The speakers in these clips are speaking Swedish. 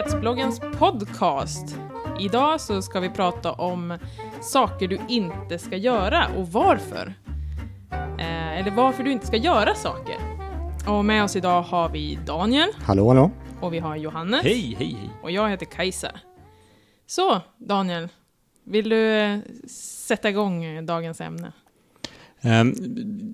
Produktivitetsbloggens podcast. Idag så ska vi prata om saker du inte ska göra och varför. Eh, eller varför du inte ska göra saker. Och med oss idag har vi Daniel Hallå, hallå. och vi har Johannes Hej, hej, hej. och jag heter Kajsa. Så, Daniel, vill du eh, sätta igång eh, dagens ämne? Ehm,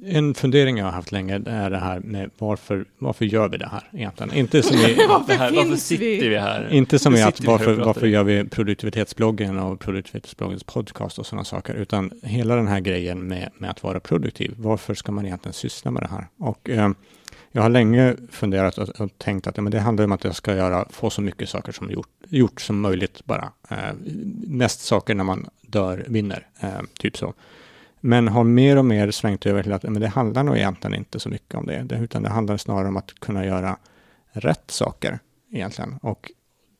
en fundering jag har haft länge är det här med varför, varför gör vi det här egentligen? Inte som i, Varför här, varför sitter vi? här? inte som i att varför, varför gör vi produktivitetsbloggen och produktivitetsbloggens podcast och sådana saker, utan hela den här grejen med, med att vara produktiv. Varför ska man egentligen syssla med det här? Och ehm, jag har länge funderat och, och tänkt att ja, men det handlar om att jag ska göra, få så mycket saker som gjort, gjort som möjligt bara. Eh, mest saker när man dör vinner, eh, typ så. Men har mer och mer svängt över till att men det handlar nog egentligen inte så mycket om det, utan det handlar snarare om att kunna göra rätt saker egentligen. Och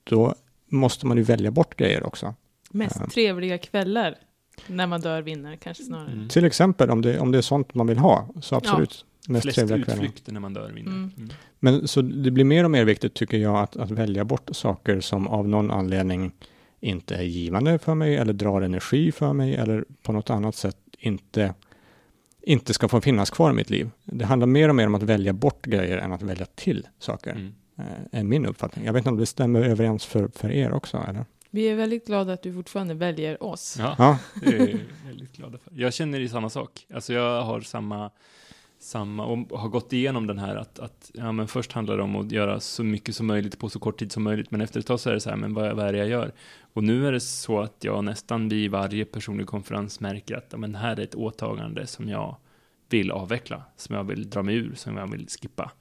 då måste man ju välja bort grejer också. Mest Ja. trevliga kvällar när man dör vinner, kanske snarare. Mm. Till exempel om det, om det är sånt man vill ha, så absolut. Mest Flest trevliga kvällar. utflykter när man dör vinner. Mm. Mm. Men så det blir mer och mer viktigt tycker jag att, att välja bort saker som av någon anledning inte är givande för mig eller drar energi för mig eller på något annat sätt inte, inte ska få finnas kvar i mitt liv. Det handlar mer och mer om att välja bort grejer än att välja till saker, Mm. eh, är min uppfattning. Jag vet inte om det stämmer överens för, för er också, eller? Vi är väldigt glada att du fortfarande väljer oss. Ja, Ja, det är jag väldigt glad för. Jag känner i samma sak. Alltså jag har samma, samma och har gått igenom den här att, att ja, men först handlar det om att göra så mycket som möjligt på så kort tid som möjligt, men efter ett tag så är det så här, men vad, vad är det jag gör? Och nu är det så att jag nästan vid varje personlig konferens märker att ja, men här är ett åtagande som jag vill avveckla, som jag vill dra mig ur, som jag vill skippa.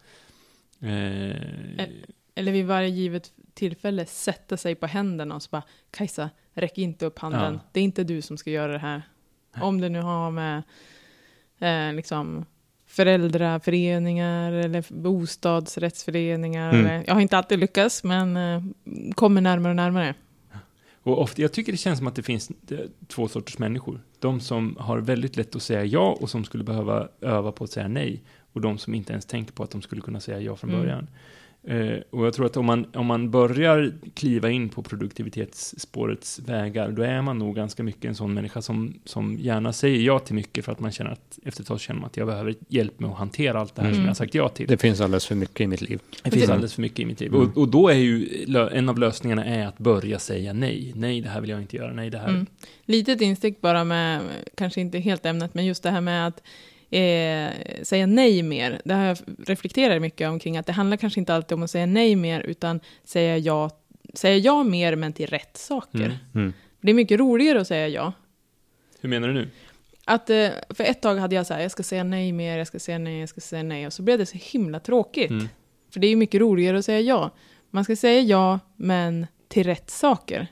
Eh, Eller vid varje givet tillfälle sätta sig på händerna och så bara Kajsa, räck inte upp handen. Ja. Det är inte du som ska göra det här. Om det nu har med eh, liksom föräldraföreningar eller bostadsrättsföreningar. Mm. Jag har inte alltid lyckats, men eh, kommer närmare och närmare. Och ofta, jag tycker det känns som att det finns eh, två sorters människor. De som har väldigt lätt att säga ja och som skulle behöva öva på att säga nej. Och de som inte ens tänker på att de skulle kunna säga ja från Mm. Eh, och jag tror att om man, om man börjar kliva in på produktivitetsspårets vägar, då är man nog ganska mycket en sån människa som, som gärna säger ja till mycket för att man känner att efter ett tag känner man att jag behöver hjälp med att hantera allt det här Mm. som jag har sagt ja till. det finns alldeles för mycket i mitt liv. Det finns alldeles för mycket i mitt liv. Mm. Och, och då är ju en av lösningarna är att börja säga nej. Nej, det här vill jag inte göra. Nej, det här. Mm. Litet instick bara med, kanske inte helt ämnet, men just det här med att eh, säga nej mer. Det har jag reflekterat mycket omkring, att det handlar kanske inte alltid om att säga nej mer, utan säga ja, säga ja mer, men till rätt saker. Mm. Mm. Det är mycket roligare att säga ja. Hur menar du nu? Att, eh, för ett tag hade jag så här, jag ska säga nej mer, jag ska säga nej, jag ska säga nej, och så blev det så himla tråkigt. Mm. För det är ju mycket roligare att säga ja. Man ska säga ja, men till rätt saker.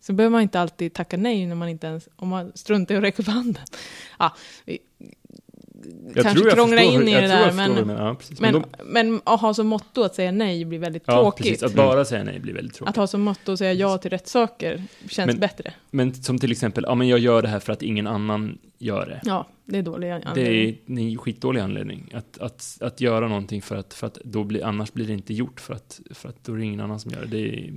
Så behöver man inte alltid tacka nej när man inte ens, om man struntar i att räcka upp handen. Ja, vi kanske förstår in i jag det jag där, men, menar. Ja. Men, men, de, men att ha som motto att säga nej blir väldigt ja, tråkigt. precis. Att bara säga nej blir väldigt tråkigt. Att ha som motto att säga ja till rätt saker känns Men- bättre. Men som till exempel, ja men jag gör det här för att ingen annan gör det. Ja, det är dålig Det anledning. är en skitdålig anledning. Att, att, att göra någonting för att, för att då blir, annars blir det inte gjort för att, för att då är det ingen annan som gör det.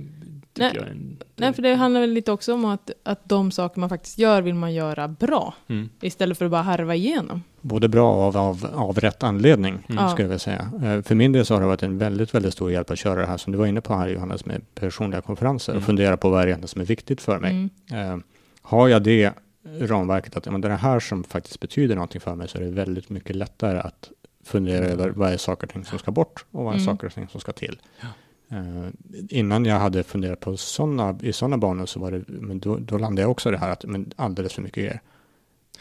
Det Nej. jag är en... Nej, för det handlar väl lite också om att, att de saker man faktiskt gör vill man göra bra. Mm. Istället för att bara harva igenom. Både bra av, av, av rätt anledning, Mm. Ja. skulle jag vilja säga. Eh, För min del så har det varit en väldigt, väldigt stor hjälp att köra det här som du var inne på här Johannes, med personliga konferenser och Mm. fundera på vad är det som är viktigt för mig. Mm. Eh, har jag det ramverket att ja, men det är det här som faktiskt betyder någonting för mig så är det väldigt mycket lättare att fundera Mm. över vad är saker och ting som ska bort och vad är Mm. saker och ting som ska till. Ja. Eh, innan jag hade funderat på såna, i sådana banor så var det, men då, då landade jag också i det här att men alldeles för mycket grejer.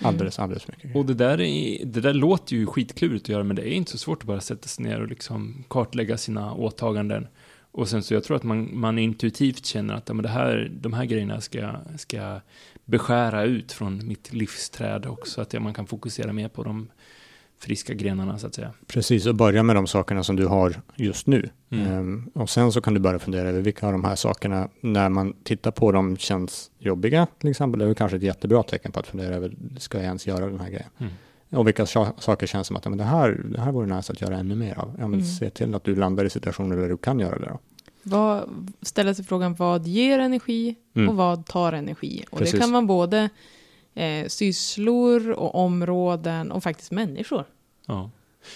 Alldeles, alldeles för mycket grejer. Och det där, är, det där låter ju skitklurigt att göra, men det är inte så svårt att bara sätta sig ner och liksom kartlägga sina åtaganden. Och sen så jag tror att man, man intuitivt känner att ja, men det här, de här grejerna ska, ska beskära ut från mitt livsträd också, att ja, man kan fokusera mer på de friska grenarna så att säga. Precis, och börja med de sakerna som du har just nu. Mm. Ehm, och sen så kan du börja fundera över vilka av de här sakerna, när man tittar på dem, känns jobbiga till exempel. Det är väl kanske ett jättebra tecken på att fundera över, ska jag ens göra den här grejen? Mm. Och vilka sa- saker känns som att ja, men det, här, det här vore nice att göra ännu mer av. Ja, men Mm. Se till att du landar i situationer där du kan göra det. Då. Vad, ställa sig frågan vad ger energi Mm. och vad tar energi. Och Precis. det kan vara både eh, sysslor och områden och faktiskt människor. Ja.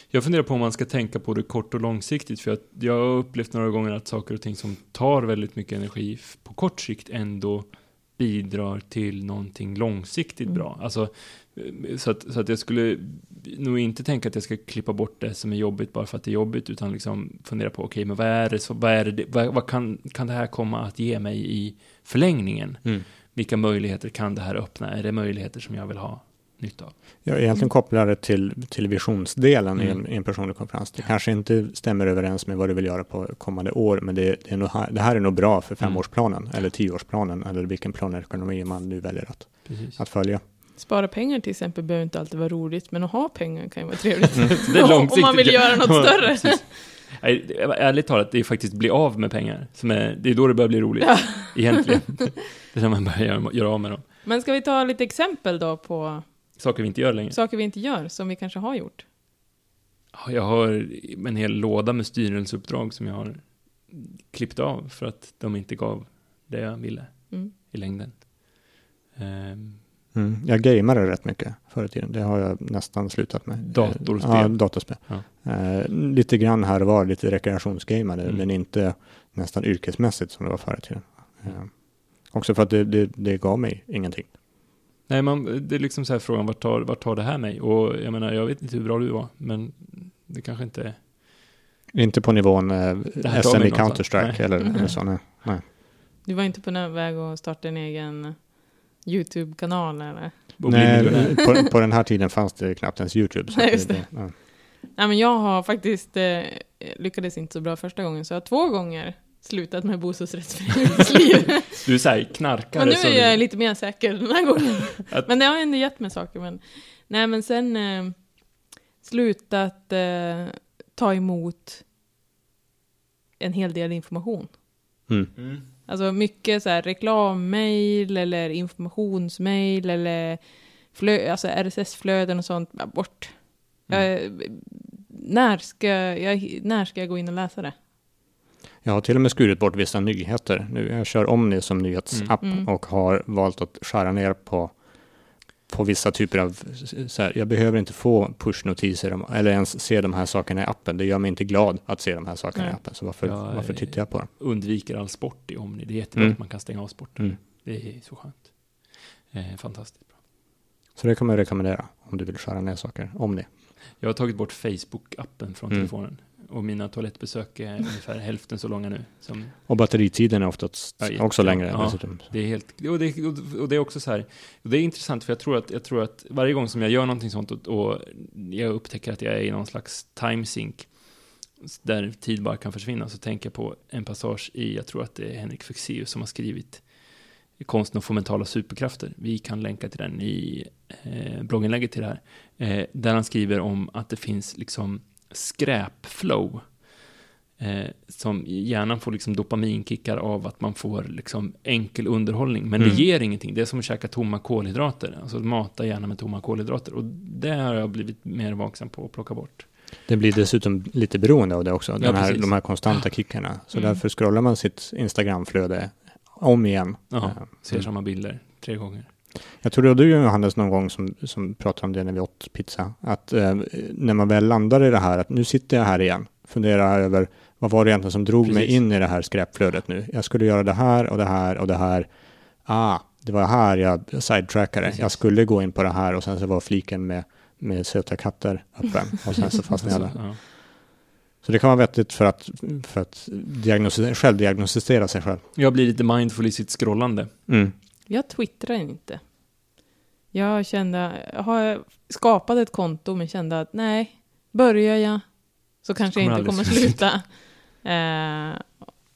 Jag funderar på om man ska tänka på det kort och långsiktigt, för jag har upplevt några gånger att saker och ting som tar väldigt mycket energi på kort sikt ändå bidrar till någonting långsiktigt Mm. bra. Alltså, eh, så, att, så att jag skulle nog inte tänka att jag ska klippa bort det som är jobbigt bara för att det är jobbigt, utan liksom fundera på, okej, men vad är det, så, vad, är det vad, vad kan, kan det här komma att ge mig i förlängningen? Mm. Vilka möjligheter kan det här öppna? Är det möjligheter som jag vill ha nytta av? Jag egentligen kopplar det till, till visionsdelen i, en, Mm. i en personlig konferens. Det kanske inte stämmer överens med vad du vill göra på kommande år, men det, det, är nog här, det här är nog bra för Mm. femårsplanen eller tioårsplanen eller vilken planekonomi man nu väljer att, Precis. att följa. Spara pengar till exempel behöver inte alltid vara roligt, men att ha pengar kan ju vara trevligt. Mm. det är Om långsiktigt. man vill göra något Ja, större. ärligt talat, det är faktiskt bli av med pengar. Som är, det är då det börjar bli roligt. Ja. Egentligen. det är när man börjar göra, göra av med dem. Men ska vi ta lite exempel då på Saker vi inte gör längre. saker vi inte gör, som vi kanske har gjort? Ja, Jag har en hel låda med styrelseuppdrag som jag har klippt av för att de inte gav det jag ville Mm. i längden. Ehm, Mm. Jag gameade rätt mycket förr i tiden. Det har jag nästan slutat med. Datorspel. Ja, datorspel. Ja. Eh, lite grann här och var, lite rekreationsgamade, Mm. men inte nästan yrkesmässigt som det var förr i tiden. Eh, också för att det, det, det gav mig ingenting. Nej, man, det är liksom så här frågan, vart tar, vart tar det här mig? Och jag menar, jag vet inte hur bra du var, men det kanske inte är... Inte på nivån eh, SM i. Counter-Strike eller, eller så. Nej. nej. Du var inte på den väg att starta en egen YouTube-kanal eller? Nej, på, på den här tiden fanns det knappt ens YouTube. Så Nej, just det, ja. Nej, men jag har faktiskt eh, lyckades inte så bra första gången, så jag har två gånger slutat med bostadsrättsföreningsliv. Du är såhär knarkare. men nu är du- jag lite mer säker den här gången. Att- men det har ändå gett mig saker. Men, nej, men sen eh, slutat eh, ta emot en hel del information. Mm. Mm. Alltså mycket så här reklammail eller informationsmail eller flö, alltså RSS-flöden och sånt. Bort. Mm. Jag, när, ska jag, när ska jag gå in och läsa det? Jag har till och med skurit bort vissa nyheter. Nu, jag kör Omni som nyhetsapp Mm. Mm. och har valt att skära ner på, på vissa typer av... Så här, jag behöver inte få push-notiser eller ens se de här sakerna i appen. Det gör mig inte glad att se de här sakerna Nej. i appen. Så varför, Ja, varför tittar jag på dem? undviker all sport i Omni. Det är jättebra Mm. att man kan stänga av sporten. Mm. Det är så skönt. Eh, fantastiskt bra. Så det kan man rekommendera om du vill skära ner saker. Omni. Jag har tagit bort Facebook-appen från Mm. telefonen. Och mina toalettbesök är ungefär hälften så långa nu. Som Och batteritiden är ofta Ja, också längre. Ja. det är helt, och det, och det är också så här, det är intressant för jag tror att, jag tror att varje gång som jag gör någonting sånt och, och jag upptäcker att jag är i någon slags timesync där tid bara kan försvinna så tänker jag på en passage i, jag tror att det är Henrik Fexeus som har skrivit Konsten att få mentala superkrafter. Vi kan länka till den i eh, blogginlägget till det här. Eh, där han skriver om att det finns liksom skräpflow. Eh, som hjärnan får liksom dopaminkickar av att man får liksom enkel underhållning. Men Mm. det ger ingenting. Det är som att käka tomma kolhydrater. Alltså mata hjärnan med tomma kolhydrater. Och det har jag blivit mer vaksam på att plocka bort. Det blir dessutom lite beroende av det också. Den här, de här konstanta kickarna. Så Mm. därför scrollar man sitt Instagramflöde om igen. Ja, Eh, ser mm. samma bilder tre gånger. Jag tror det var du Johannes någon gång som, som pratade om det när vi åt pizza. Att eh, när man väl landar i det här att nu sitter jag här igen. Funderar över vad var det egentligen som drog mig Precis. in i det här skräpflödet nu. Jag skulle göra det här och det här och det här. Ah, det var här jag sidetrackade. Precis. Jag skulle gå in på det här och sen så var fliken med, med söta katter öppen. Och sen så fastnade jag där. Så det kan vara vettigt för att, för att diagnostisera, självdiagnostisera sig själv. Jag blir lite mindful i sitt scrollande. Mm. Jag twittrar inte. Jag kände, jag har skapat ett konto men kände att nej, börjar jag så kanske jag inte kommer sluta. eh,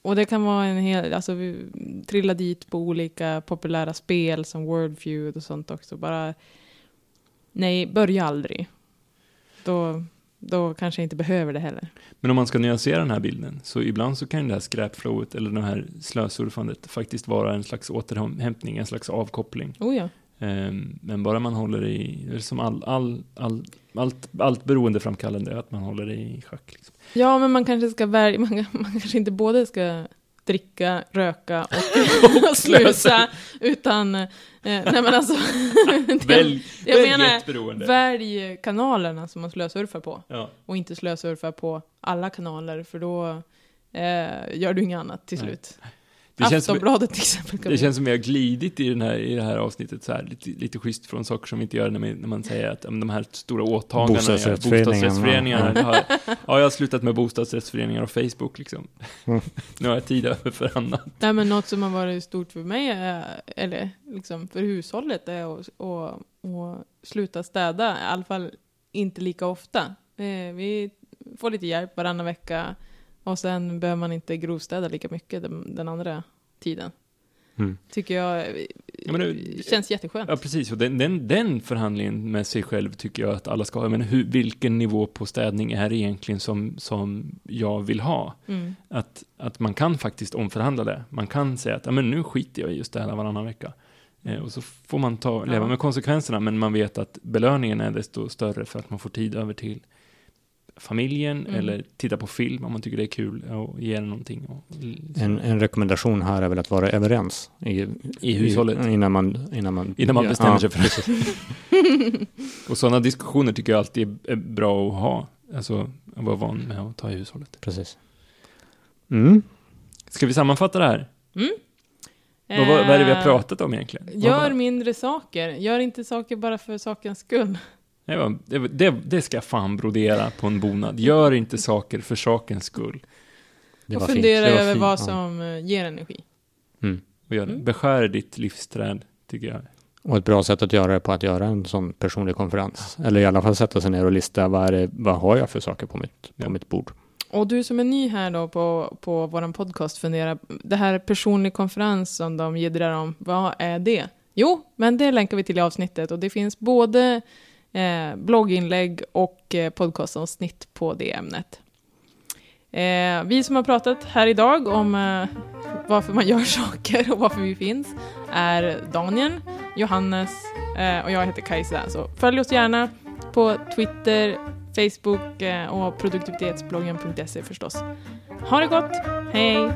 och det kan vara en hel, alltså vi trillar dit på olika populära spel som Wordfeud och sånt också. Bara, nej, börja aldrig. Då, då kanske jag inte behöver det heller. Men om man ska nyansera den här bilden, så ibland så kan det här skräpflowet, eller det här slösurfandet, faktiskt vara en slags återhämtning, en slags avkoppling. Oh ja. Ehm, Men bara man håller i, som all, all, all, allt, allt beroendeframkallande, att man håller i schack. Liksom. Ja, men man kanske ska välja, man, man kanske inte både ska dricka, röka och, och snusa, utan, eh, nej men alltså, Välj, jag välj menar, ett beroende. välj kanalerna som man slösurfar på, Ja. och inte slösurfa på alla kanaler, för då eh, gör du inget annat till Nej. slut. Det känns som, Aftonbladet till exempel. Det känns som vi har glidit i, den här, i det här avsnittet så här, lite, lite schysst från saker som vi inte gör när, vi, när man säger att de här stora åtagandena, bostadsrättsföreningarna, ja. har, ja, jag har slutat med bostadsrättsföreningar och Facebook liksom. Mm. Nu har jag tid över för annat. Nej men något som har varit stort för mig, är, eller liksom för hushållet, är att sluta städa. I alla fall inte lika ofta. Eh, Vi får lite hjälp varannan vecka och sen behöver man inte grovstäda lika mycket den, den andra tiden. Mm. Tycker jag Ja, men det- känns jätteskönt. Ja, precis. Och den, den, den förhandlingen med sig själv tycker jag att alla ska ha. Men hur, vilken nivå på städning är det egentligen som, som jag vill ha? Mm. Att, att man kan faktiskt omförhandla det. Man kan säga att ja, men nu skiter jag i just det här varannan vecka. Eh, och så får man ta, leva Ja. med konsekvenserna, men man vet att belöningen är desto större för att man får tid över till familjen Mm. eller titta på film om man tycker det är kul och ge den någonting. Och, En, en rekommendation här är väl att vara överens i, I hushållet. innan man, innan man, Innan man ja, bestämmer ja, sig för det. Och sådana diskussioner tycker jag alltid är- är bra att ha. Alltså, att vara van med att ta i hushållet. Precis. Mm. Ska vi sammanfatta det här? Mm. Vad, vad, är det vi har Eh, pratat om egentligen? Gör mindre saker. Gör inte saker bara för sakens skull. Det, var, det, det, det ska jag fan brodera på en bonad. Gör inte saker för sakens skull. Det och fundera över fint, vad ja. som eh, ger energi. Mm. Och gör det. Mm. Beskär ditt livsträd, tycker jag. Och ett bra sätt att göra det på att göra en sån personlig konferens. Eller i alla fall sätta sig ner och lista vad, är det, vad har jag för saker på mitt, på Ja. mitt bord. Och du som är ny här då på, på vår podcast funderar, det här personlig konferens som de jiddrar om, vad är det? Jo, men det länkar vi till i avsnittet och det finns både eh, blogginlägg och eh, podcastavsnitt på det ämnet. Eh, vi som har pratat här idag om eh, varför man gör saker och varför vi finns är Daniel, Johannes eh, och jag heter Kajsa. Så följ oss gärna på Twitter, Facebook eh, och produktivitetsbloggen.se förstås. Ha det gott, hej!